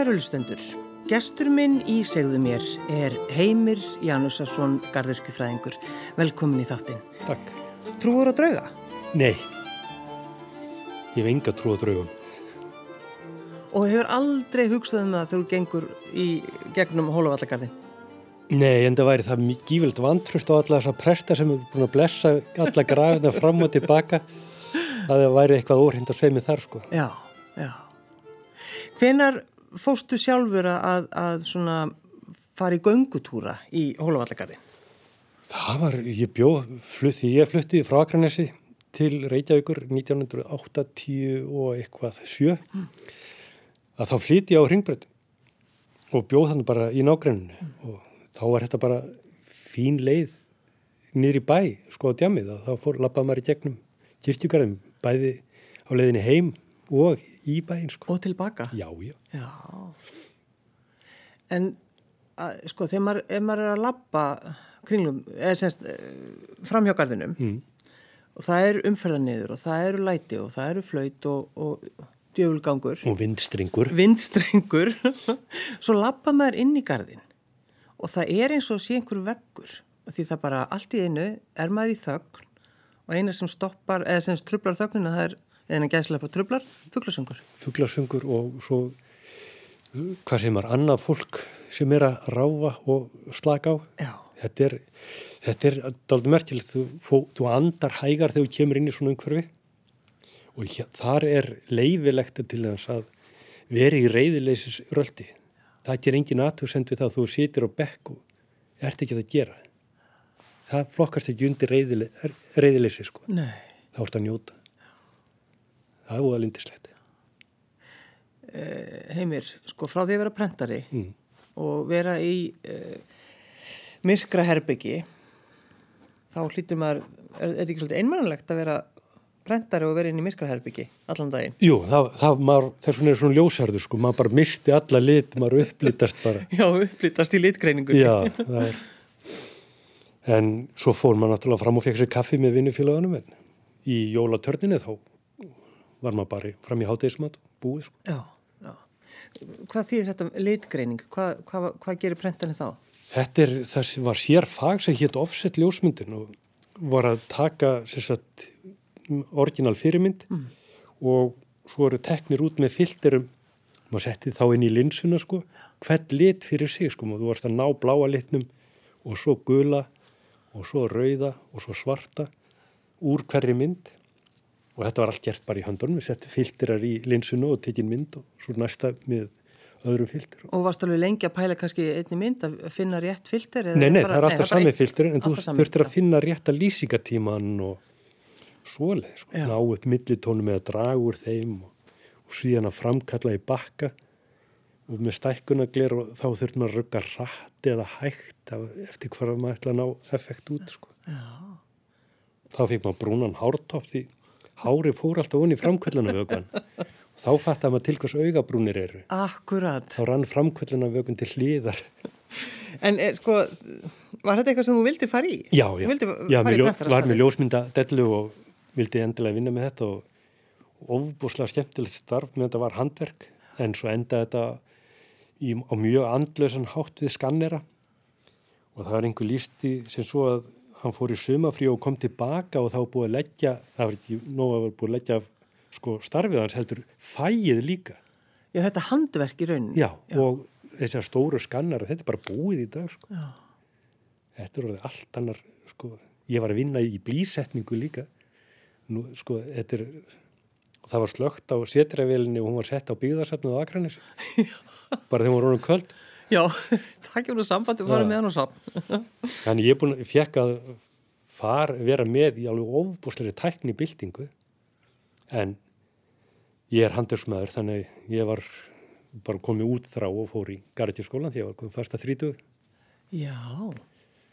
Kærulustendur, gestur minn í segðu mér er Heimir Janúsarsson, garðurkufræðingur. Velkomin í þáttinn. Takk. Trúur og drauga? Nei, ég hef enga trú á draugum. Og hefur aldrei hugsað um það þegar þú gengur í gegnum Hólavallagarðin? Nei, en það væri það gífild vantrust á alla þessa presta sem er búin að blessa alla grafina fram og tilbaka að það væri eitthvað óhrind að sveimi þar sko. Já, já. Hvenar fóstu sjálfur að, að svona fara í göngutúra í Hólavallagarðin? Það var, ég bjóð, flutti, ég flutti frá Akranesi til Reykjavíkur 1980 og eitthvað sjö mm. að þá flyti ég á Ringbrönd og bjóð þannig bara í nágrenninu mm. og þá var þetta bara fín leið nýri bæ, sko á djamið og þá fór lappað maður í gegnum kirkjugarðum bæði á leiðinni heim og í bæinn sko. Og tilbaka? Já, já. Já. En að, sko þegar maður, maður er að lappa kringlum, eða semst framhjókarðinum mm. og það er umferðan niður og það eru læti og það eru flöyt og, og djöfulgangur. Og vindstrengur. Vindstrengur. Svo lappa maður inn í garðin og það er eins og sé einhverju veggur því það bara allt í einu er maður í þögn og eina sem stoppar, eða sem trublar þögnina það er en að gæslega på trublar, fugglasöngur. Fugglasöngur og svo hvað sem er annað fólk sem er að ráfa og slaka á. Já. Þetta er, þetta er aldrei merkilegt, þú, þú andar hægar þegar þú kemur inn í svona umhverfi og hér, þar er leifilegt til þess að veri í reyðileysis röldi. Það er engin aðtöðsend við það að þú situr á bekk og ert ekki að gera. Það flokkast ekki undir reyðileysi sko. Nei. Það ást að njóta. Það er óða lindislegt. Eh, heimir, sko frá því að vera prentari mm. og vera í eh, myrkra herbyggi þá hlýtur maður, er þetta ekki svolítið einmannlegt að vera prentari og vera inn í myrkra herbyggi allan daginn? Jú, það, það maður, þess vegna er svona ljósarður sko, maður bara misti alla lit, maður upplítast bara. Já, upplítast í litgreiningunni. Já, það er, en svo fór maður náttúrulega fram og fekk sér kaffi með vinnufélagunum í jólatörninni þá var maður bara fram í hátegismat búið sko. Já, já. Hvað þýðir þetta litgreining? Hvað, hvað, hvað gerir prentanir þá? Þetta er, það var sér fag sem hétt offset ljósmyndin og var að taka sagt, orginal fyrirmynd mm. og svo eru teknir út með filterum maður setti þá inn í linsuna sko hvert lit fyrir sig sko og þú varst að ná bláa litnum og svo gula og svo rauða og svo svarta úr hverri mynd og þetta var allt gert bara í höndunum, við settum filterar í linsunu og tekinn mynd og svo næsta með öðrum filter. Og varst alveg lengi að pæla kannski einni mynd að finna rétt filter? Nei, nei, bara, það er alltaf sami filter en þú þurftir að finna rétta lýsingatíman og svoleið, sko, ná upp millitónum eða draga úr þeim og, og síðan að framkalla í bakka og með stækkunaglir og þá þurftum að rugga rætt eða hægt eftir hvað maður ætla að ná effekt út, sko. Já. Þá fikk maður brúnan hártopp því hári fór alltaf onni framkvöldunavögun og þá fattar maður til hvers augabrúnir eru. Akkurat. Þá rann framkvöldunavögun til hliðar. En eh, sko, var þetta eitthvað sem þú vildi fara í? Já, já. Já, mér var með ljósmynda dellu og vildi endilega vinna með þetta og ofbúslega skemmtilegt starf með þetta var handverk en svo enda þetta í, á mjög andlösan hátt við skannera og það var einhver lísti sem svo að hann fór í sumafrí og kom tilbaka og þá búið að leggja, það var ekki nóg að búið að leggja sko starfið hans heldur fæið líka. Já, þetta handverk í rauninni. Já, Já. og þessar stóru skannar, þetta er bara búið í dag, sko. Já. Þetta er orðið allt annar, sko, ég var að vinna í blísetningu líka. Nú, sko, þetta er, það var slögt á setræðvelinni og hún var sett á byggðarsafnu á Akranis. bara þegar hún var rónum kvöld. Já, takk fyrir sambandi að fara með hann og saman. Þannig ég er búin að fjekka að far, vera með í alveg ofbúsleiri tækni byltingu en ég er handelsmaður þannig ég var bara komið út þrá og fór í Garðiskólan því ég var komið fast að þrítu. Já,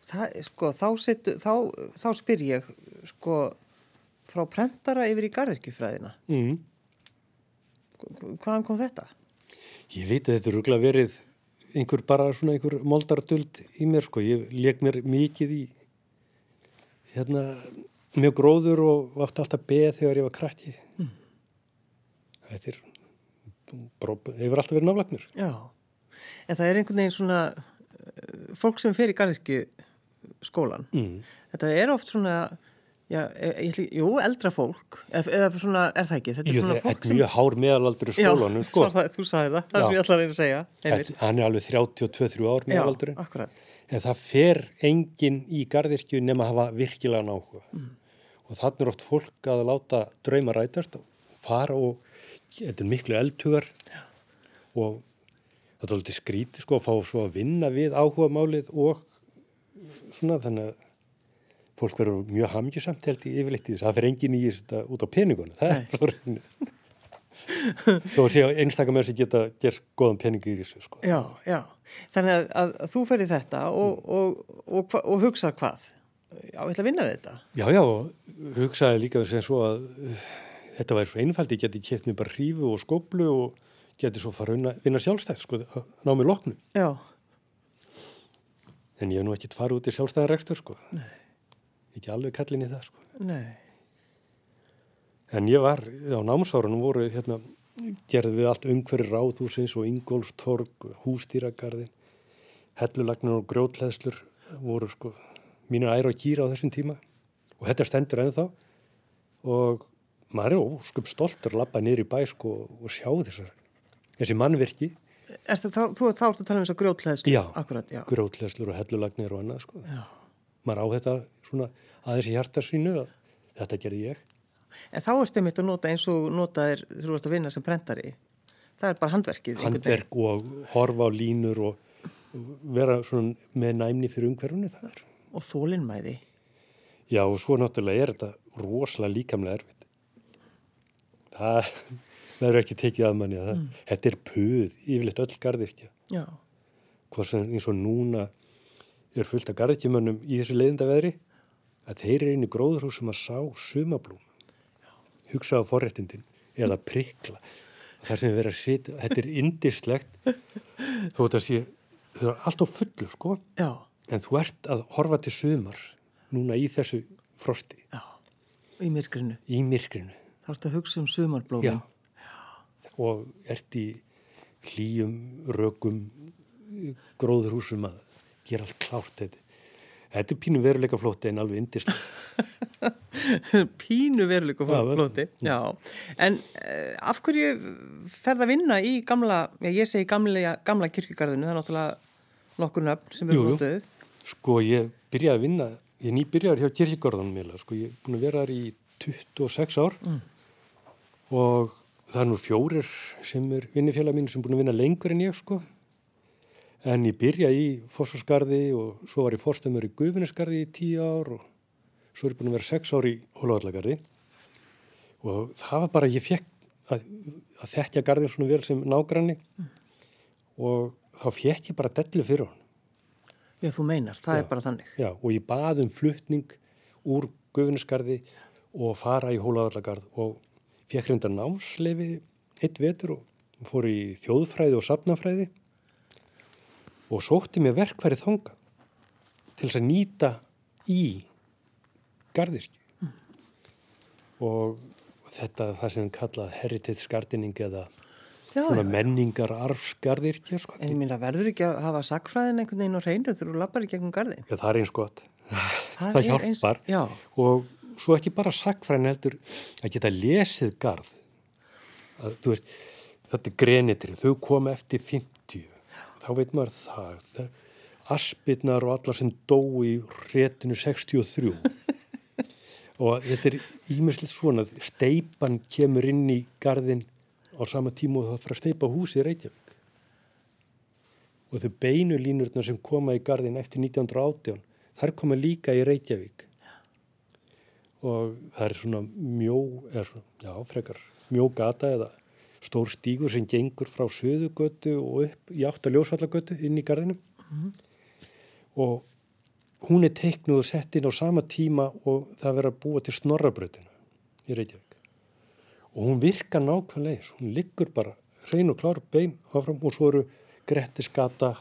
það, sko, þá, setu, þá, þá spyr ég sko frá prentara yfir í Garðirkjufræðina. Mm. Hvaðan kom þetta? Ég veit að þetta er rúglega verið einhver bara svona einhver moldardöld í mér sko, ég leik mér mikið í hérna mjög gróður og vart alltaf beð þegar ég var krakki mm. þetta er hefur alltaf verið nálagnir. Já, en það er einhvern veginn svona uh, fólk sem fer í garðirkju skólan. Mm. Þetta er oft svona, já, e, ég, jú, eldra fólk, eða, svona, er það ekki? Þetta er Jú, svona fólk er mjög hár meðalaldur í skólanum, já, sko. það, þú sagði það, það Já. er ætla að reyna að segja. Hann er alveg 32-3 ár Já, meðalaldurinn. akkurat. En það fer enginn í gardirkju nema að hafa virkilega náhuga. Mm. Og þannig er oft fólk að láta drauma rætast fara og þetta er miklu eldhugar og þetta er alveg skrítið sko að fá svo að vinna við áhuga málið og svona þannig að fólk verður mjög hamgjusamt held í yfirleitt í þess. Það fer enginn í þetta út á peninguna. Það er reynið. Þó að sé að einstakar með þess að geta gert góðan peningi í þessu sko. Já, já. Þannig að, að, að þú fer í þetta og, og, og, og, og hugsa hvað? Já, ég ætla að vinna við þetta. Já, já, hugsaði líka sem svo að uh, þetta væri svo einfalt, ég geti kæft mér bara hrífu og skóplu og geti svo fara að vinna, sjálfstæð, sko, að ná mér loknum. Já, En ég hef nú ekkert farið út í sjálfstæðan rekstur, sko. Nei. Ekki alveg kallin í það, sko. nei. En ég var, á námsárunum voru, hérna, gerði við allt umhverju ráðhúsins og Ingólfstorg, hústýragarðin, hellulagnir og grjótleðslur voru, sko, mínu æra og kýra á þessum tíma. Og þetta stendur ennþá og maður er óskum stoltur að lappa niður í bæ, sko, og sjá þessar, þessi mannvirki, Ertu, þá, þú þá ertu að tala um þess að grjótleðslu? Já. Akkurat, já. grjótleðslur og hellulagnir og annað, sko. já. Maður á þetta svona aðeins í hjarta sínu að þetta gerði ég. En þá ertu mitt að nota eins og notaðir þú varst að vinna sem prentari. Það er bara handverkið. handverk og horfa á línur og vera svona með næmni fyrir umhverfunu það er. Og þólinnmæði. Já og svo náttúrulega er þetta rosalega líkamlega erfitt. Það verður ekki tekið að manni að það. Þetta er puð, yfirleitt öll gardirkja. Já. Hvað sem eins og núna er fullt af gardirkjumönnum í þessu leiðindaveðri að þeir eru inn í gróðurhúsum að sá sumablúm. Hugsa á forréttindin eða prikla. Það sem er verið að sitja, þetta er indislegt þó þetta sé, þau er alltaf fullu sko, Já. en þú ert að horfa til sumar núna í þessu frosti, Já. Í myrkrinu. í myrkrinu. Þá ertu að hugsa um sumarblómin. og ert í hlýjum, rökum, gróðurhúsum að gera allt klárt. Þetta, þetta er pínu veruleika flótti en alveg indislega. Pínu veruleik og Já, flóti. Já. En uh, af hverju ferð að vinna í gamla, ég segi gamla, gamla kirkjugarðinu, það er náttúrulega nokkur nöfn sem eru jú. notuð. Sko ég byrjaði að vinna, ég nýbyrjaði hjá kirkigorðanum meila, sko ég er búin að vera þar í 26 ár og það er nú fjórir sem er vinnifélag mín sem er búin að vinna lengur en ég sko. En ég byrjaði í Fossaskarði og svo var ég fórstömmur í Guðvinneskarði í tíu ár og svo er ég búin að vera sex ár í Hólavallagarði og það var bara, ég fekk að, að þekkja garðin svona vel sem nágranni og þá fekk ég bara dellu fyrir hann. Já, þú meinar, það Já. er bara þannig. Já, og ég bað um flutning úr Guðunisgarði og fara í Hólavallagarð og fekk reynda námsleifi eitt vetur og fór í þjóðfræði og safnafræði og sótti mér verkfæri þanga til þess að nýta í garðirkju. Og þetta það sem kallað heritage gardening eða Já, svona menningar arfsgarðirkja, sko. En ég minna, verður ekki að hafa sakfræðin einhvern veginn á hreinu þegar þú lappar í gegnum garðin? Já, það er eins gott. Það það eins- hjálpar já. og svo ekki bara sakfræn heldur að geta lesið garð að, þú veist, þetta er grenitri þau koma eftir 50 þá veit maður það, aspirnar og allar sem dó í réttinu 63 og þetta er ímislegt svona. Steipan kemur inn í garðin á sama tíma og það fara að steipa húsi í Reykjavík. Og þau beinu línurnar sem koma í garðin eftir 1918 þar koma líka í Reykjavík. Og það er svona mjó eða svona, já, frekar mjó gata eða stór stígur sem gengur frá Suðugötu og upp í átt að Ljósvallagötu inn í garðinum og hún er teiknuð og sett inn á sama tíma og það verður að búa til snorrabröðina í Reykjavík og hún virkar nákvæmlega eins, hún liggur bara hrein og klár bein áfram og svo eru Grettisgata,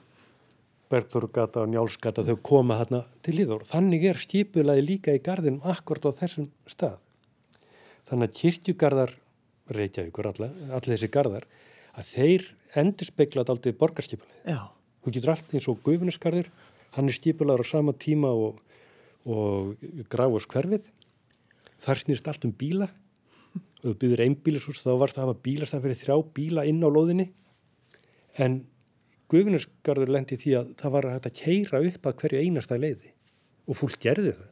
Bergþórugata og Njálsgata þau koma þarna til líður. Þannig er skipulaði líka í gardinum akkord á þessum stað. Þannig að kirkjugarðar, Reykjavíkur, allir, allir þessi garðar, að þeir endur speiklað aldrei borgarskipulega. Já, Þú getur allt eins og guðvinnusgarður, hann er stipulaður á sama tíma og, og grafurs hverfið. Þar snýrst allt um bíla. Og þú byrður einbílisús þá varst að hafa bílastæð fyrir þrjá bíla inn á lóðinni. En guðvinnusgarður lendi því að það var hægt að keira upp að hverju einasta leiði. Og fólk gerði það.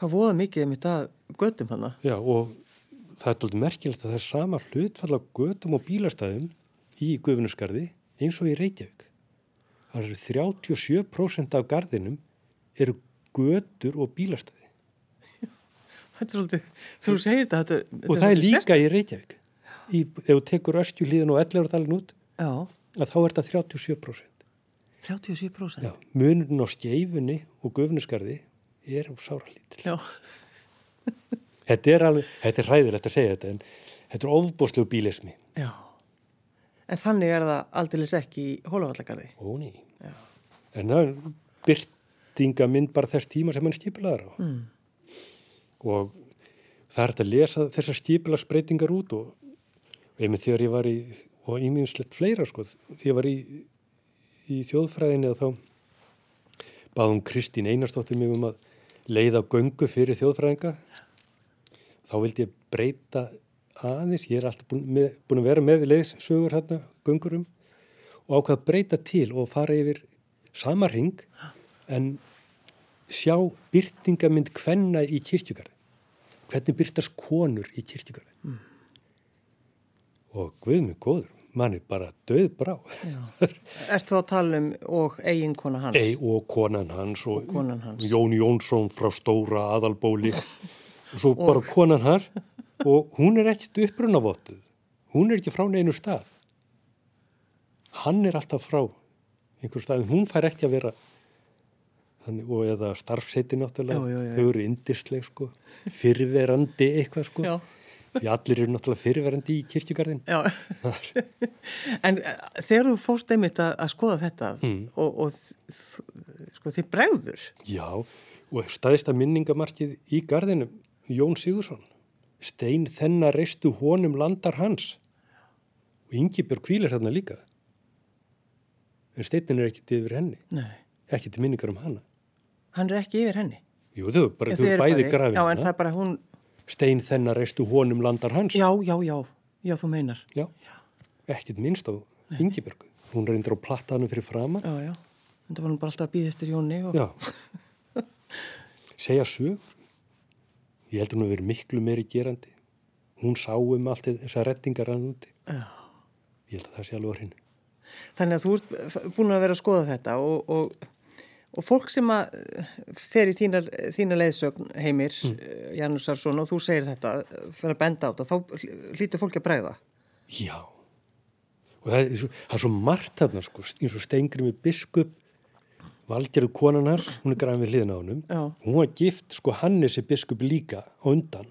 það voða mikið um þetta göttum hana. Já, og það er doldið merkilegt að það er sama hlutfall á götum og bílastæðum í guðvinnusgarði eins og í Reykjavík. Það eru 37% af garðinum eru götur og bílastæði. Þetta er svolítið, þú segir þetta, þetta Og það er líka í Reykjavík. Í, ef þú tekur östjuhlíðin og ellurðalinn út, Já, að þá er þetta 37%. 37%. Já, munurinn á skeifunni og guðvinnusgarði er sáralítill. Já, Þetta er alveg, þetta er hræðilegt að segja þetta, en þetta er ofbúslegu bílismi. já. En þannig er það aldeilis ekki í hólavallagarði. Ó, ný. En það er byrtinga mynd bara þess tíma sem hann skipilaður á. Mm. Og það er að lesa þessar skipilagsbreytingar út og, og einmitt þegar ég var í, og ímjömslegt fleira sko, þegar ég var í, í þjóðfræðinni þá baðum Kristín Einarstóttir mig um að leiða göngu fyrir þjóðfræðinga. Þá vildi ég breyta aðeins, ég er alltaf búin, með, búin að vera með leiðsögur hérna, göngurum og ákvað að breyta til og fara yfir sama ring en sjá byrtingamind hvenna í kirkjugarði. Hvernig byrtast konur í kirkjugarði. Mm. Og guð mig góður, mann er bara döð brá. Ert þú að tala um og eiginkona hans? Ei og konan hans og, konan hans. Jón Jónsson frá Stóra aðalbóli og svo bara konan hans og hún er ekkert upprunavottuð. Hún er ekki frá neinu stað. Hann er alltaf frá einhver stað, en hún fær ekki að vera þannig, og eða starfseti náttúrulega, Já, já, já. þau eru indisleg sko, fyrverandi eitthvað sko, því allir eru náttúrulega fyrverandi í kirkjugarðin. En eh, þegar þú fórst einmitt að, að skoða þetta Mm. og, og sko þið bregður, Já, og staðista minningamarkið í garðinum, Jón Sigursson. Stein þennar reistu honum landar hans. Og Ingibjörg kvílir hérna líka. En steinin er ekkit yfir henni. nei, til minningar um hana. hann er ekki yfir henni. Jú, þau, bara, Þið þau eru bæði grafin Já, en það er bara hún, Stein þennar reistu honum landar hans. já, já, já, já, þú meinar. Já. Ekkit minnst á Ingibjörg. Hún reyndir á plattanum fyrir framan. Já, já, en það var nú bara alltaf að býða eftir Jóni og... Já. Segja sög. Ég heldur nú að vera miklu meiri gerandi. Hún sá um allt þessar rettingar hann úti. Já. Ég held að það sé alveg hreinu. Þannig að þú ert búin að vera að skoða þetta og, og, og fólk sem að eh, fer í þínar, þínar leiðsögn heimir, mm. Janus Arsson og þú segir þetta, eh, fyrir að benda á þetta, þá hlýtur fólki að bregða. Já. Og það er svo, það er svo margt þarna, sko, eins og stengri með biskup, valgerðu konanar, hún er græðin við hliðina á. Já. Hún var gift, sko, Hannesi biskup líka á undan.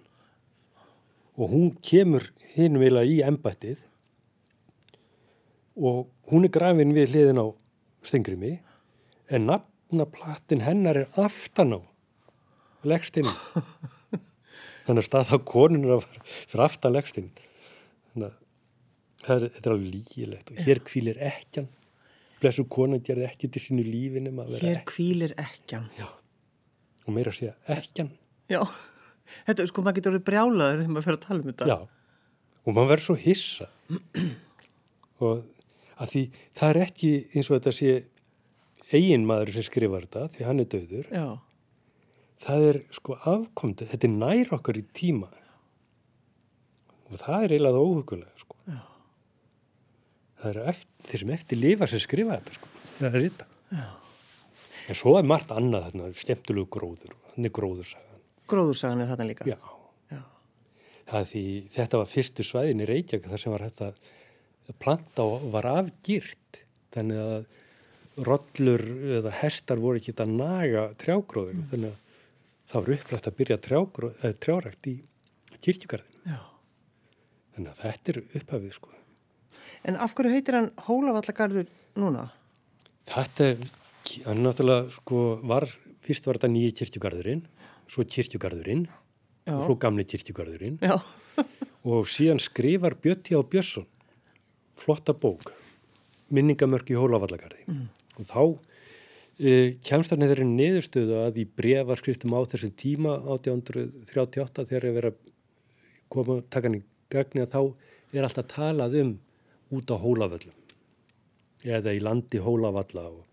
Og hún kemur hinum eiginlega í embættið og hún er græðin við hliðina á stengrimi, en nafnaplattin hennar er aftan á leggstinn. Þannig að staða konunur að fyrir aftan leggstinn. Þannig að er, þetta er alveg lígilegt og hér kvílir ekkjan. Blessu konan gerði ekki til sínu lífinum að vera Hér kvílir ekkjan. Já, og meira að segja ekkjan. Já, þetta sko, maður getur orðið brjálaður þegar maður fer að tala um þetta. Já, og maður verður svo hissa. og að því það er ekki eins og þetta sé eigin maður sem skrifar þetta, því hann er döður. Já, Það er sko afkomdu, þetta er nær okkar í tíma. Og það er eiginlega óhugulega, sko. Já. Það eru eftir, þeir sem eftir lifa sem skrifa þetta, sko. Það er þetta. já. En svo er margt annað þarna, skemmtilegu gróður, hann er gróðursagan. Gróðursagan er þarna líka. Já. Já. Því, þetta var fyrstu svæðin í Reykjavík þar sem var þetta planta var afgýrt. Þannig að rollur eða hestar voru ekki að naga trjágróður. Þannig að það var upprætt að byrja eða trjárækt í kirkjugarðin. Já. Þannig að þetta er upphafið sko. En af hverju heitir hann Hólavallagarður núna? Þetta er, hann náttúrulega sko var, fyrst var þetta nýji kirkjugarðurinn, svo kirkjugarðurinn Já. og svo gamli kirkjugarðurinn og síðan skrifar Bjötti á Björnsson flotta bók, minningamörk í Hólavallagarði mm. og þá e, kemst hann eða niðurstöðu að í brefarskriftum á þessum tíma 1838 þegar ég verið að koma takan í gagni að þá er alltaf talað um út á Hólavöllum eða í landi Hólavalla og,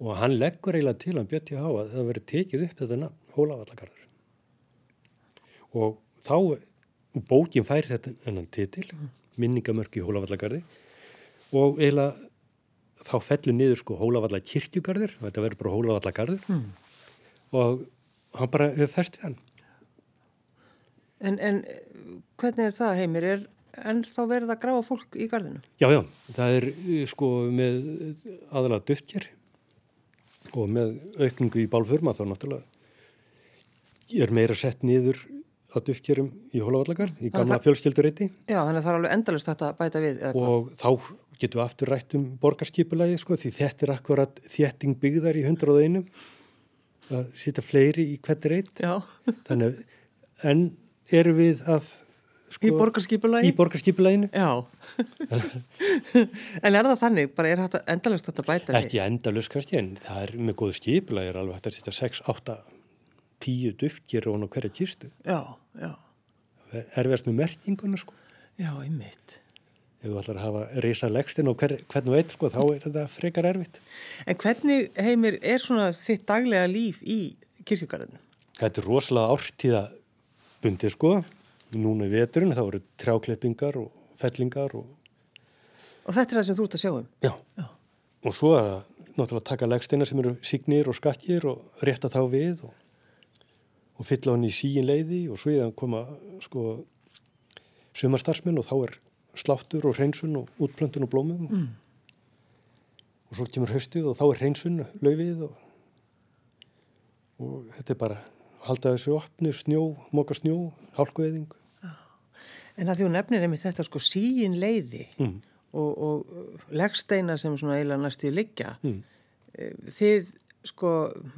og hann leggur eiginlega til hann Björn T.H. að það verið tekið upp þetta nafn Hólavallagarður og þá bókin fær þetta ennan titil minningamörk í Hólavallagarði og eiginlega þá fellur niður sko Hólavalla kirkjugarður þetta verður bara Hólavallagarður mm. og hann bara færst við hann En, en hvernig er það heimir? Er en þá verður það gráa fólk í gardinu? Já, já, það er sko með aðalega döftjær og með aukningu í bálfurma þá náttúrulega er meira sett niður að döftjærum í Hólavallagarð í gamla fjölskyldureiti. Já, þannig að það er alveg endalist þetta bæta við. Og þá getum við aftur rætt um borgarskipulagi sko því þetta er akkurat þétting byggðar í hundraðinu að sýta fleiri í hvert reit. Já. Þannig en eru við að sko, í borgarskipulæginu? Í borgarskipulæginu. Já. en er það þannig? Bara er þetta endalust þetta bæta við? Ekki endalust kannski en það er með góðu skipulægir alveg hægt að setja 6, 8, 10 duftgir og hverja kýrstu. Já, já. Erfiðast með merkinguna sko. Já, einmitt. Ef þú ætlar að hafa reysa legstinn og hver, hvernig veit sko þá er þetta frekar erfitt. En hvernig heimir er svona þitt daglega líf í kirkjugarðinu? Þetta er rosalega ástíða bundið sko. Núna í veturinn þá eru trjákleppingar og fellingar og... Og þetta er það sem þú ert að sjá um? Já. Já. Og svo er það náttúrulega að taka legsteina sem eru signir og skakkir og rétta þá við og, og fylla hann í síin leiði og svo er það að koma sko sumarstarfsmenn og þá er sláttur og hreinsun og útplöntun og blómum mm. og svo kemur höstuð og þá er hreinsun löfið og, og þetta er bara halda þessu opnu, snjó, móka snjó, hálkueðing. En að hún nefnir einmitt þetta sko síin leiði mm. og, og leggsteina sem svona eiginlega næstu liggja, mm. Eh, þið sko,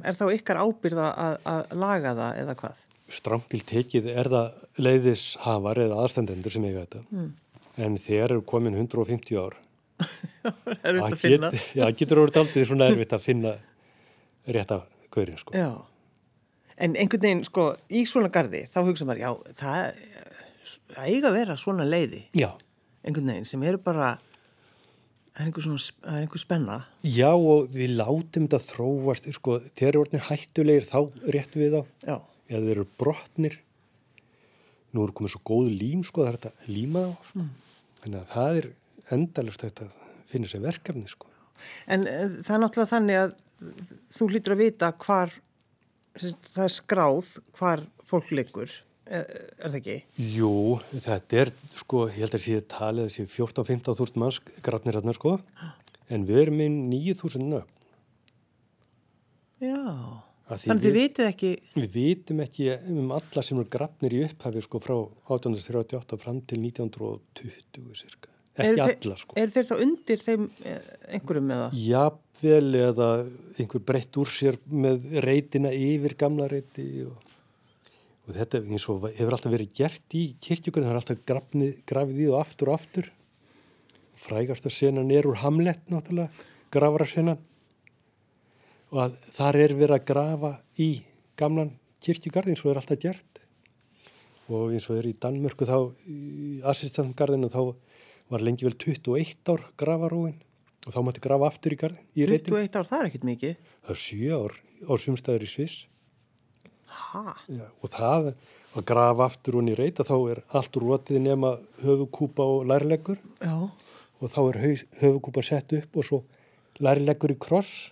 er þá ykkar ábyrða að, að laga það eða hvað? Strámpil tekið er það leiðishafar eða aðstandendur sem eiga þetta, mm. en þeir eru komin 150 ár. þetta að finna? Get, já, getur orðið aldrei svona erfitt að finna rétt af hverjum sko. Já. En einhvern veginn, sko, í svona gardi, þá hugsa maður, já, það, það eiga að vera svona leiði. Já. Einhvern veginn sem eru bara, er einhver svona, er einhver spenna. Já, og við látum þetta þróast, sko, þegar eru orðinir hættulegir, þá réttum við þá. Já. Eða þeir eru brotnir. Nú eru komið svo góð lím, sko, það er þetta líma á, sko. Mm. Þannig að það er endalust þetta að finna sér verkefni, sko. En það er náttúrulega þannig að þú hlýtur að vita hvar það er skráð hvar fólk liggur, er, er það ekki? Jú, þetta er sko, ég held að sé talið að sé 14-15 þúrst manns grafnir hérna sko, en við erum með 9.000 nöfn. Já, þannig þið vitið ekki... Við vitum ekki um alla sem eru grafnir í upphafi sko frá 1838 fram til 1920 cirka. Ekki er alla sko. Er þeir þá undir þeim eh, einhverjum með það? Já, jafnvel eða einhver breytt úr sér með reytina yfir gamla reyti og, og þetta og hefur alltaf verið gert í kirkjökunni, það er alltaf grafnið, grafið í og aftur og aftur frægast að senan er úr Hamlet náttúrulega, grafara senan og að þar er verið að grafa í gamlan kirkjögarði eins og er alltaf gert og eins og er í Danmörku þá í Assistantgarðinu þá var lengi vel 21 ár gravarúin og þá mætti grafa aftur í garðin. 21 ár, það er ekkit mikið. Það er 7 ár á sumstæður í Sviss. Hæ? Og það að grafa aftur hún í reyta, þá er allt úr rótið nema höfukúpa og lærleggur. Já. Og þá er höfukúpa sett upp og svo lærleggur í kross.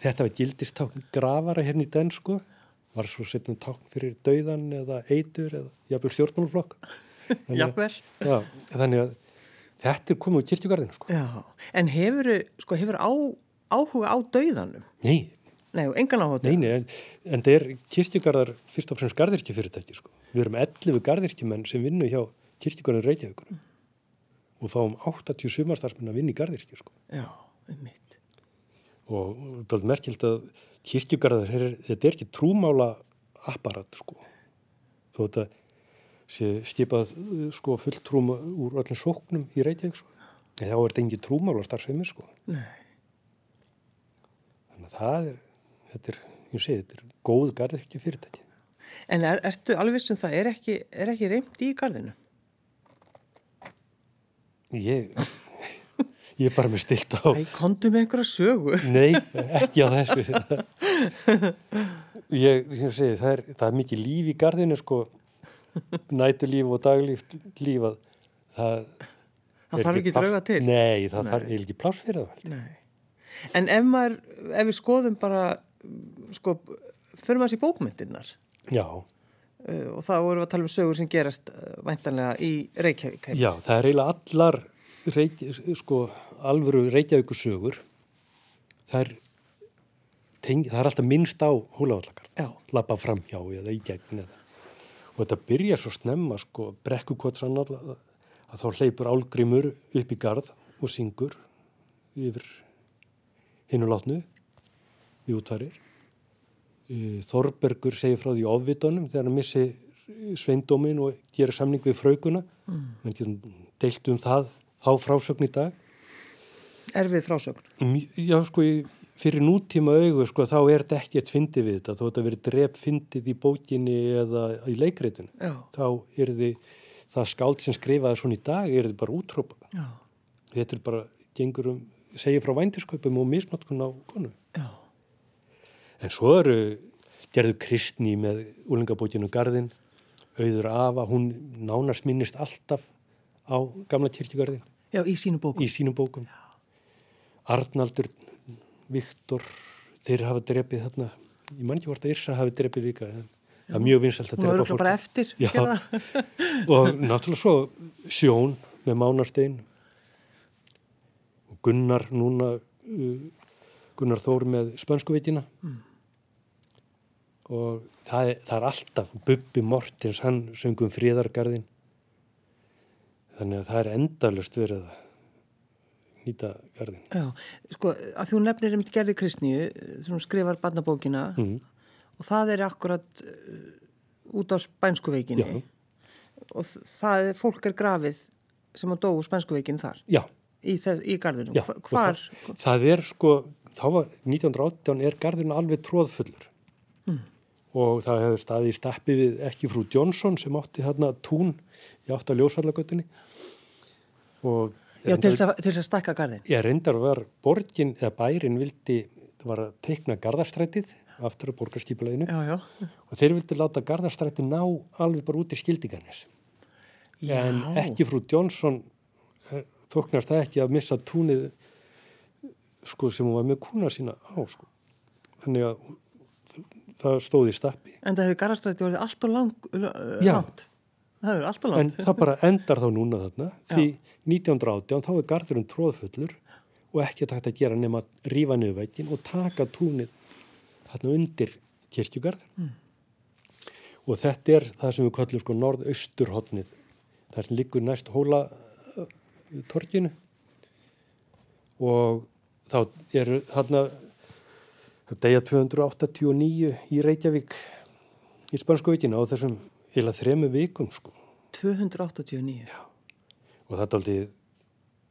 Þetta var gildist tákn grafara hérna í den, sko. Var svo setnum tákn fyrir dauðan eða eitur eða jafnvel stjórnmáluflokk. Jafnvel. Já, þannig að Þetta er komið úr kirkjugarðinu sko. Já, en hefur sko, á, áhuga á dauðanum? Nei. Nei, engan áhuga á dauðanum? Nei, nei, en, en það er kirkjugarðar fyrst og fremst gardirkjufyrirtæki sko. Við erum 11 gardirkjumenn sem vinnu hjá kirkjugarðinu Reykjavíkur mm. og fáum 80 sumarstarfsmenn að vinna í gardirkju sko. Já, um mitt. Og það er merkjöld að kirkjugarðar, þetta er ekki trúmála apparat sko. Þó þetta sé stipað sko fulltrúma úr öllum sóknum í Reykjavík sko. þá er þetta engin trúmál á starfsemi sko. Nei. Þannig að það er, þetta er, ég segi, þetta er góð garðirkju fyrirtæki. En er, ertu alveg vissum það, er ekki, er ekki reynd í garðinu? Ég, ég er bara með stilt á, Æ, kontu með einhverja sögu. nei, ekki á þessu. Ég, sem ég segi, það er, það er mikið líf í garðinu sko, nætulíf og daglíf líf að það Það þarf ekki drauga til. Nei, það Nei. þarf ekki pláss fyrir það. Nei. En ef maður, ef við skoðum bara, sko, fyrir maður sér bókmyndirnar Já, uh, og það voru að tala um sögur sem gerast uh, væntanlega í Reykjavík. já, það er eiginlega allar reik, sko, alvöru reykjavíkusögur það er teng, það er alltaf minnst á húlavallakar lappa fram hjá eða í gegn eða. og þetta byrjar svo snemma sko, brekkukotsan að þá hleypur álgrimur upp í garð og syngur yfir hinnu við útvarir Þorbergur segir frá því ofvitunum þegar hann missi sveindómin og gera samning við frauguna mm. menn getum deilt um það þá frásögn í dag Erfið frásögn. Já, sko, í- fyrir nútíma augu, sko, þá er þetta ekkert fyndið við þetta, þó þetta verið drep fyndið í bókinni eða í leikreitinu. Já. Þá er þið, það skáld sem skrifaði svona í dag, er þið bara útrópa. Já. Þetta er bara, gengur um, segir frá vændisköpum og misnotkun á konu. En svo eru, gerðu Kristni með úlingabókinu Garðin, auður afa, hún nánast minnist alltaf á gamla kirkjugarðin Já, í sínu bókum. í sínum bókum. Arnaldur, Viktor, þeir hafa drepið þarna, ég man ekki hvort að Yrsa hafi drepið líka, það er mjög vinsalt að örugglega bara eftir. Já, það. og náttúrulega svo Sjón með Mánarstein og Gunnar núna, uh, Gunnar Þór með Spönskuvitina Mm. Og það er, það er alltaf, Bubbi Mortins, hann söngum fríðargarðin, þannig að það er endalust verið að nýta garðin. Já, sko, að þú nefnir um gerði Kristníu, hún skrifar barnabókina Mm. og það er akkurat uh, út á spænskuveikinni Já. og það er, fólk er grafið sem að dóu spænskuveikinni þar Já, í, í garðinum. já. Hvar? Það, það er sko, þá var 1918 er garðin alveg tróðfullur Mm. Og það hefur staðið í stappi við ekki frú Johnson sem átti hérna tún í átt að ljósvallagötunni og Já, til þess, að, að stakka garðin. ég reyndar var borgin eða bærin vildi, það var að teikna garðarstrætið aftur á borgarskipuleginu Já, já. og þeir vildi láta garðarstrætið ná alveg bara út í skildigarnis Já. en ekki frú Johnson eh, þóknast það ekki að missa túnið sko sem hún var með kuna sína á sko. þannig að það stóði í stappi En það hefur garðastrætti orðið allt og lang, Já. langt. Það hefur allt og en langt. það bara endar þá núna þarna því 1918 þá er garðurinn tróðfullur og ekki þetta að gera nema að rífa niður veikin og taka túnið þarna undir kirkjugarð Mm. og þetta er það sem við kallum sko norðausturhotnið það sem liggur næst hóla uh, torginu og þá eru þarna degja 289 í Reykjavík í Spanskuveikina á þessum eila þremu vikum sko. 289. og það er aldrei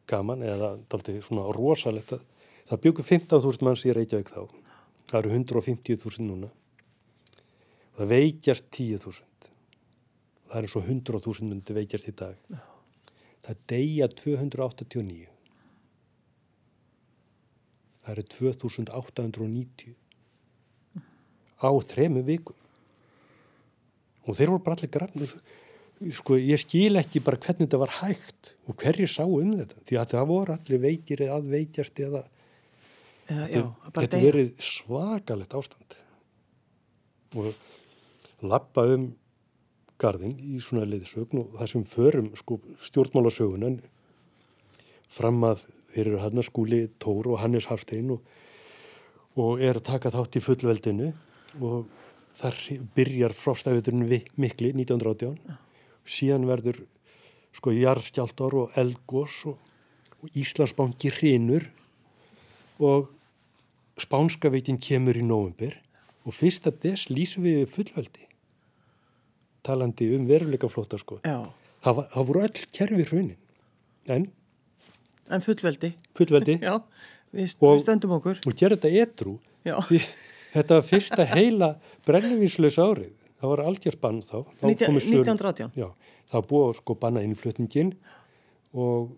gaman eða aldrei svona rosalegt að það byggur 15.000 manns í Reykjavík þá. Það eru 150.000 núna. Og það veikjast 10.000 það er eins og 100.000 myndi veikjast í dag. Það degja 289 það eru 2890 á þremu vikum. Og þeir voru bara allir grafnir sko ég skil ekki bara hvernig þetta var hægt og hverjir sá um þetta. Því að það voru allir veikir eða aðveikjast eða Já, já, þetta deyja. verið svakalegt ástand. Og lappa um garðin í svona leiðsögn og það sem förum sko, stjórnmálasögunan fram að þeir eru hann skúli Tór og Hannes Hafstein og, og er að taka þátt í fullveldinu og þar byrjar frástæfiturinn mikli 1918 síðan verður sko jarðskjáltar og eldgós og, og Íslandsbanki hrinur og Spánska veitin kemur í nóvumber og fyrsta des lýsum við fullveldi talandi um veruleika flóta sko það, var, það voru öll kerfi hrunin en En fullveldi. fullveldi. Já, við, Og- við stöndum okkur. og gera þetta edru. Já, því þetta var fyrsta heila brennivinslaus árið. Það var algjört bann þá. Þá 19- komu sölu- 1918. Já, það búið að sko banna innflutningin og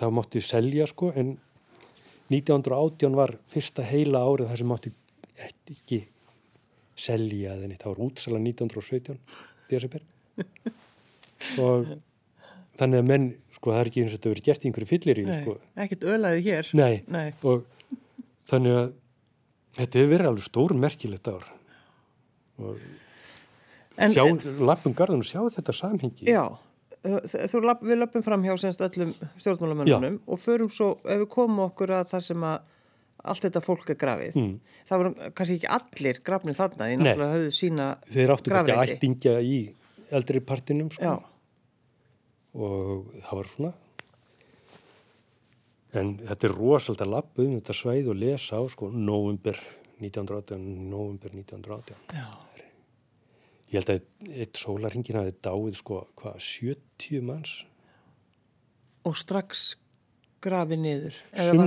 það mátti selja sko en 1918 var fyrsta heila árið þar sem mátti ekki selja neitt, það var útsala 1917 desember. Og þannig að menn sko það er ekki eins og þetta verið gert í einhverju fyllir í sko ekkert ölaði hér. Nei, Nei. og þannig að þetta hefur verið alveg stór merkilegt ár og En, sjá, lappum garðan og sjá þetta samhengi Já, þú, lapp, við löpum fram hjá semst öllum stjórnmálamönnunum og förum svo, ef við komum okkur að það sem að allt þetta fólk er grafið, Mm. það voru kannski ekki allir grafnir þarna, Nei. náttúrulega höfðu sína þeir áttu kannski grafreiti. ættingja í eldri partinum sko. Já, og það var svona. En þetta er rosalega að lappa um þetta svæð og lesa á sko november 1918 november 1918 já, ég held að eitt sólarhingin hafi dáið sko hvað 70 manns? Og strax grafið niður.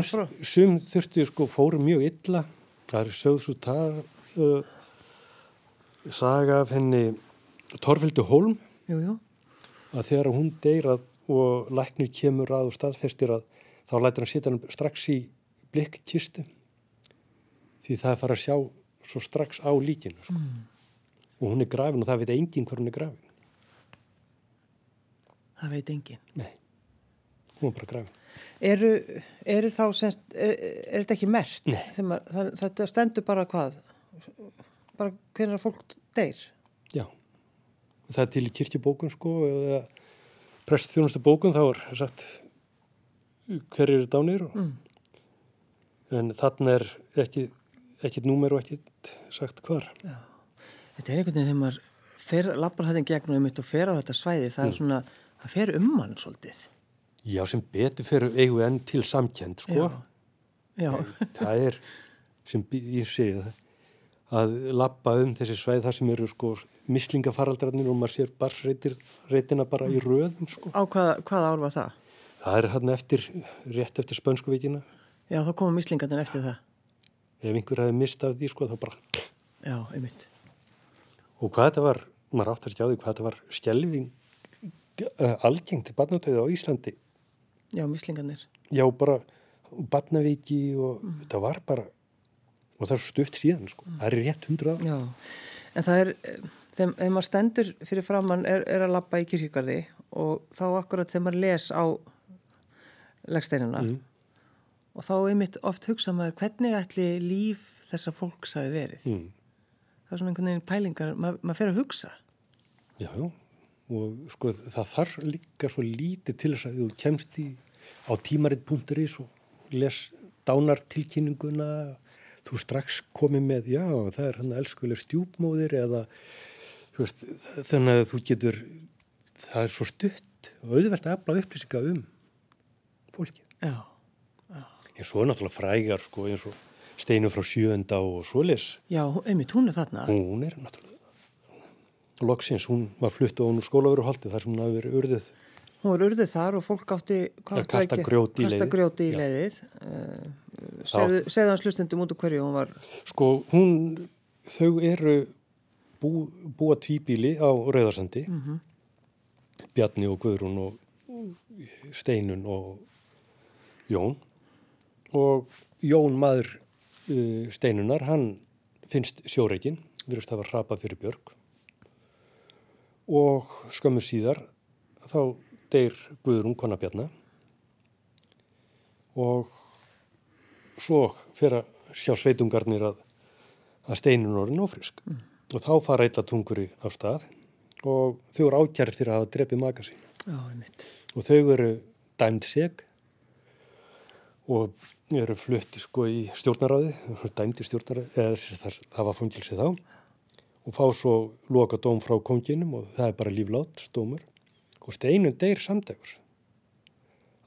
Sum, sum þurftu sko fóru mjög illa. Það er sögð svo það uh, saga af henni Torfildu Holm jú, jú, að þegar hún deyrað og læknir kemur að og staðfestir að þá lætur hann setja hann strax í blikkkistu því það er fara að sjá svo strax á líkinu sko. og hún er grafin og það veit enginn hver hún er grafin það veit enginn. nei, hún er bara grafin Eru, eru þá semst, er, er þetta ekki mert? Nei. Maður- Það, þetta stendur bara hvað? Bara hvernig fólk deyr? Já, það til í kirkjubókun sko eða prestþjónustu bókun þá er sagt hver eru dánir og, Mm. en þarna er ekki ekkit númer og ekkit sagt hvar Þetta er einhvern veginn þegar maður fer, lappar þetta gegn og einmitt og fer á þetta svæði, það Mm. er svona, það fer um mann svolítið. Já, sem betur eigum við enn til samkend, sko. Já, Það er, sem ég segi það, að lappa um þessi sveið þar sem eru, sko, mislingafaraldrarnir og maður sér bara reytina bara í röðum, sko. á hvaða, hvaða ár var það? Það er hann eftir, rétt eftir spönskuvíkina. Já, þá komum mislingarnir eftir það. Ef einhver hefði mist af því, sko, þá bara... Já, einmitt. Og hvað þetta var, maður átt að skjá því hvað þetta var skelving uh, algengt til barnatöðu á Íslandi. Já, mislingarnir. Já, bara barnavíki og þetta var bara, og það er stutt síðan, sko. Það er rétt hundra ára. En það er, þegar maður stendur fyrir framann er, er að lappa í kirkjugarði og þá akkurat þegar maður les á legsteinuna Mm. og þá einmitt oft hugsa maður hvernig ætli líf þessa fólks hafi verið. Mm. Það er svona einhvern veginn pælingar, maður, maður fer að hugsa. Já, já, og sko það þarf líka svo lítið til þess að þú kemst í á tímarit.is og les dánartilkynninguna, þú strax komið með, já, það er hann elskuleg stjúpmóðir eða veist, þannig að þú getur, það er svo stutt og auðvelt að afla upplýsinga um fólki. Já, En svo er náttúrulega frægar, sko, eins og steinu frá sjöenda og svoleis. já, einmitt, hún er þarna. Hún er náttúrulega, loksins, hún var flutt á hún úr skólaveruhaldi þar sem hún hafi verið urðið. Hún var urðið þar og fólk átti kasta grjóti í leiðið. Segðu, segðu hans hlustendum út úr hverju hún var. Sko, hún, þau eru bú, búa tvíbíli á Rauðarsandi, Bjarni og Guðrún og Steinun og Jón. Og Jón maður uh, Steinunar, hann finnst sjóreikin, virðist hafa hrapa fyrir Björg og skömmur síðar þá deyr Guðrún kona Bjarna. Og svo fer að sjá sveitungarnir að, að steinun orðin ófrisk og þá fara eitthvað tunguri af stað og þau eru ákjærð fyrir að hafa drepið maka sín Já, einmitt. og þau eru dæmd seg og eru flutt sko í stjórnaráði dæmd í stjórnaráði eða það, það var fungilsið þá og fá svo loka dóm frá konginum og það er bara líflátt stómur og steinun deyr samdagur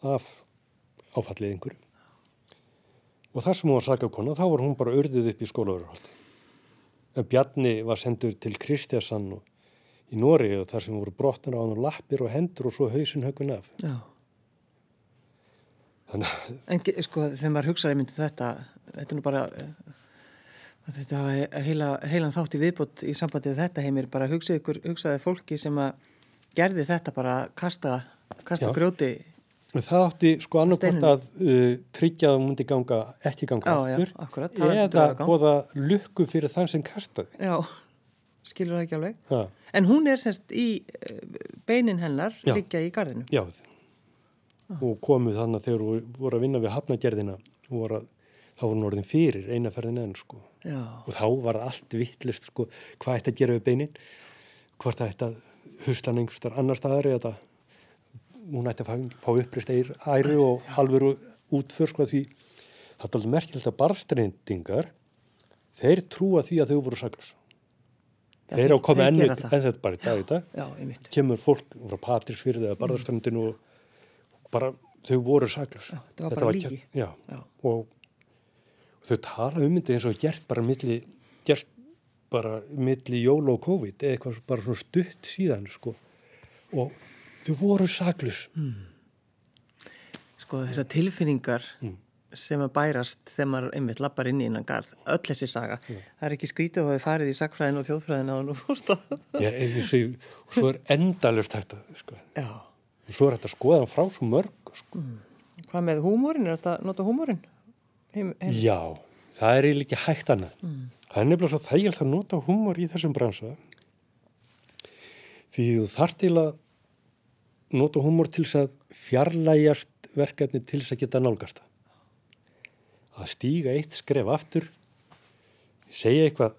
af áfallið einhverju og þar sem hún var sakakona þá var hún bara urðið upp í skólaverðarhaldi en Bjarni var sendur til Kristjasan og í Nóri og þar sem voru brotnar á hann lappir og hendur og svo hausin höggun af. Já, þannig En sko, þegar maður hugsaði myndi þetta, þetta er nú bara, eh, þetta var heila, heilan þátt í viðbútt í sambandi við þetta heimir, bara hugsaði ykkur, hugsaði fólki sem að gerði þetta bara kasta, kasta grjóti. Það átti sko Steinunum. að uh, tryggja að hún myndi ganga, ekki ganga Já, já, aftur akkurat, talandi um eða goða lukku fyrir þann sem kastaði. Já, skilur það ekki alveg. Ha, En hún er semst í eh, beinin hennar Já. liggja í gardinu. já, og komu þannig að þegar voru, voru að vinna við hafnagerðina voru að, þá voru hún orðin fyrir eina ferðin enn sko. Já, Og þá var allt vittlist sko, hvað ætti að gera við beinin, hvort það ætti að husla hann einhverstar annar staðar eða hún ætti að fá, fá upprist æru og alvöru útför sko því það er alveg merkilegt að barstreyndingar þeir trúa því að þau voru saglus. Já, Þeir eru að koma enn þetta bara í dag í dag. já. Kemur fólk frá Patrísfyrði eða barðarströndinu og bara þau voru saglus. Já, þetta var bara kert- lygi. Já, Já. og, og þau tala um þetta eins og gert bara milli, gert bara milli jól og COVID eða eitthvað bara svona stutt síðan sko. og þau voru saglus. Sko þessar tilfinningar Mm. sem að bærast þegar maður einmitt lappar inn í innan garð, öll þessi saga. Það er ekki skrítið að hafa farið í sakfræðin og þjóðfræðin á nú. Já, þessi, og svo er endalust hægt að sko. Svo er þetta að skoða frá svo mörg sko. Hvað með húmórin? Er þetta nota húmórin? Já, það er ekki hægt annað. Það er nefnilega svo þægilt að nota húmor í þessum bransa. Því þú þarf til að nota húmor til þess að fjarlægjast verkefni til þess að geta nálgast það. Að stíga eitt skref aftur, segja eitthvað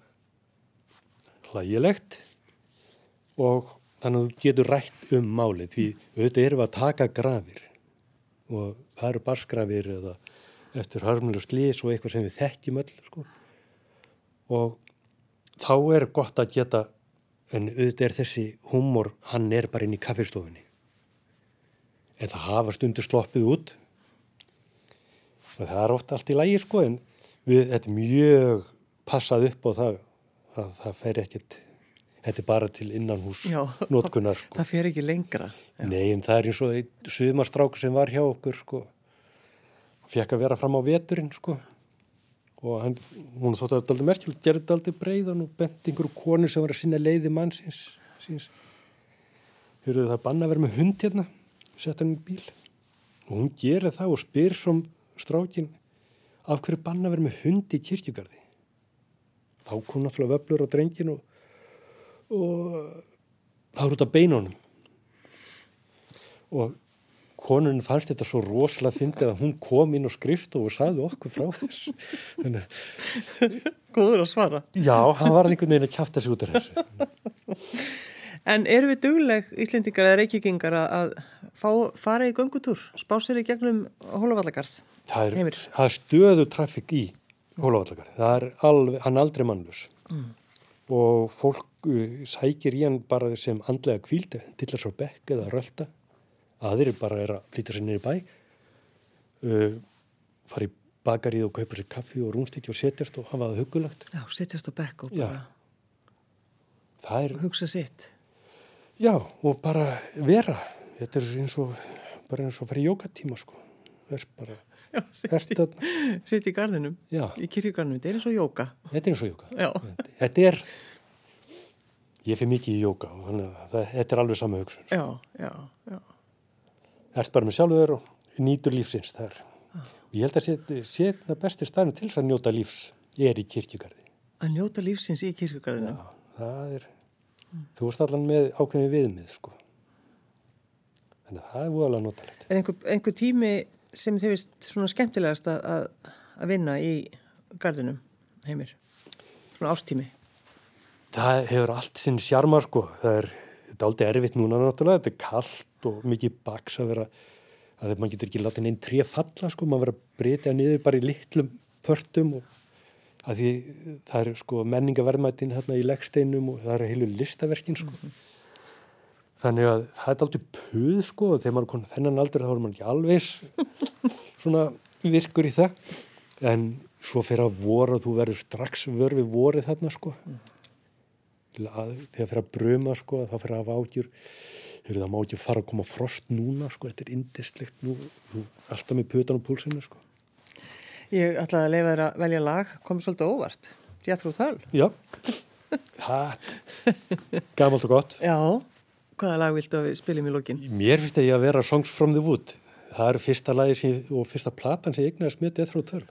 hlægilegt og þannig að þú getur rætt um málið því auðvitað við að taka grafir og það eru barsgrafir eða eftir hörmulega slís og eitthvað sem við þekkjum öll sko. og þá er gott að geta en auðvitað er þessi húmor hann er bara inn í kaffistofunni en það hafa stundur sloppið út og það er ofta allt í lægi sko en við, þetta er mjög passað upp á það að það fer ekkert þetta er bara til innanhús Já. notkunar sko. Það fer ekki lengra. Nei, en það er eins og einn sumarstrák sem var hjá okkur, sko. Fekk að vera fram á veturinn, sko. Og hann, hún þótt að þetta aldrei merkjöld, gerði þetta aldrei breiðan og bent einhverju konu sem var að sinna leiði mannsins. Síns. Hörðu það banna að vera með hund hérna, sett hann í bíl. Og hún gerir það og spyr som strákin, af hverju banna vera með hund í kirkjugarði? Þá kom náttúrulega vöflur á drengin og, og það voru út af beinunum og konun fannst þetta svo rosalega fyndið að hún kom inn á skrift og sagði okkur frá þess Góður að svara. já, hann var einhvern veginn að kjafta sig út af þessu En eru við dugleg Íslendingar eða reykjökingar að- fá, fara í göngutúr, spá sér í gegnum hólavallagarð? það er, það er stöðu trafík í Hólavallagar, það er alveg, hann aldrei mannlus og fólk uh, sækir í hann bara sem andlega kvíld til að bekk eða rölda aðrir bara er að flytja sér í bæ. Uh, fara í bakarið og kaupa sér kaffi og rúnstikki og setjast og hafa það hugulagt Já, sittjast á bekk og Já. bara það er hugsa sitt. Já, og bara vera. Þetta er eins og, bara eins og í jókatíma, sko. Það er bara, Já, sitt, að, sitt í garðinum, já, í kirkjugarðinum, þetta er eins og jóka. þetta er eins og jóka. Já, Þetta er, ég fyrir mikið í jóka, og þannig að það, þetta er alveg sama hugsun. já, já, já. Ert bara með sjálfur og nýtur lífsins þar. Og ég held að þetta besti staðnum til þess að njóta lífs er í kirkjugarði. Að njóta lífsins í kirkjugarðinum. Já, það er, þú ert allan með ákveðin viðmið, sko. Þannig að það er voðalega notalegt. Er einhver, einhver tími sem þið vist svona skemmtilegast að, að, að vinna í garðinum, heimir? Svona ástími. Það hefur allt sinn sjarma sko, það er, þetta er aldrei erfitt núna náttúrulega, þetta er kallt og mikið baks að vera, að maður getur ekki látið neinn tré falla sko, maður verður að breyta niður bara í litlum pörtum og að því það er sko menningaverðmættin hérna í leggsteinum og það eru heilu listaverkin sko. Þannig að það er aldrei puð sko og þegar maður er konar þennan aldrei þá er maður ekki alveg svona virkur í það. En svo fyrir að voru og þú verður strax vörfið vorið þarna sko. Til að, þegar fyrir að bruma sko þá fyrir að hafa ágjur það má ekki fara að koma frost núna, sko, þetta er indistlegt nú, nú alltaf með putan á púlsinu, sko. Ég ætlaði að leifa þér að velja lag, komið svolítið óvart. Jethro Tull. Já, það, gamalt og gott. Já, hvaða lag viltu að við spiljum í lókin? Mér finnst að ég að vera Songs from the Wood. Það eru fyrsta lagi sem, og fyrsta platan sem ég egnaðist með Death Row Tull.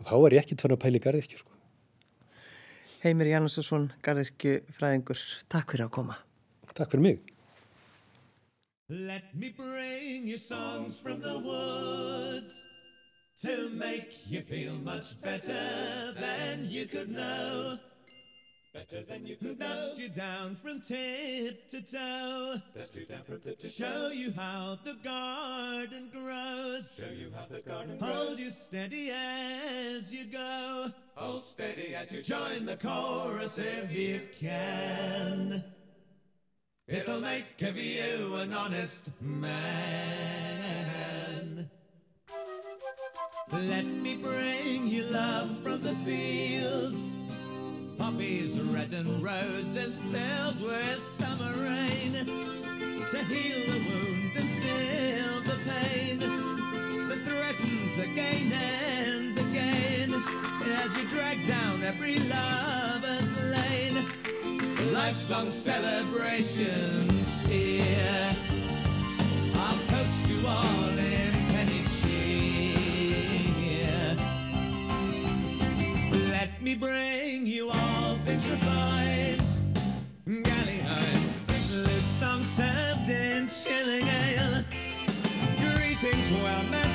Og þá er ég ekki tvenna pæli garðirkju, sko. Heimir Janússon, garðirkju fræðingur, takk fyrir að koma. Takk fyrir mig. Let me bring you songs from the woods to make you feel much better than you could know. Better than you could Dust know. you down from tip to toe. Dust you down from tip to toe. Show you how the garden grows. Show you how the garden grows. Hold you steady as you go. Hold steady as you join the chorus if you can. It'll make of you an honest man. Let me bring you love from the fields. Poppies red and roses filled with summer rain. To heal the wound and still the pain that threatens again and again as you drag down every lover's lane life's long celebrations here. I'll toast you all me bring you all things refined. Galleons, lute songs served in chilling ale. Greetings, well met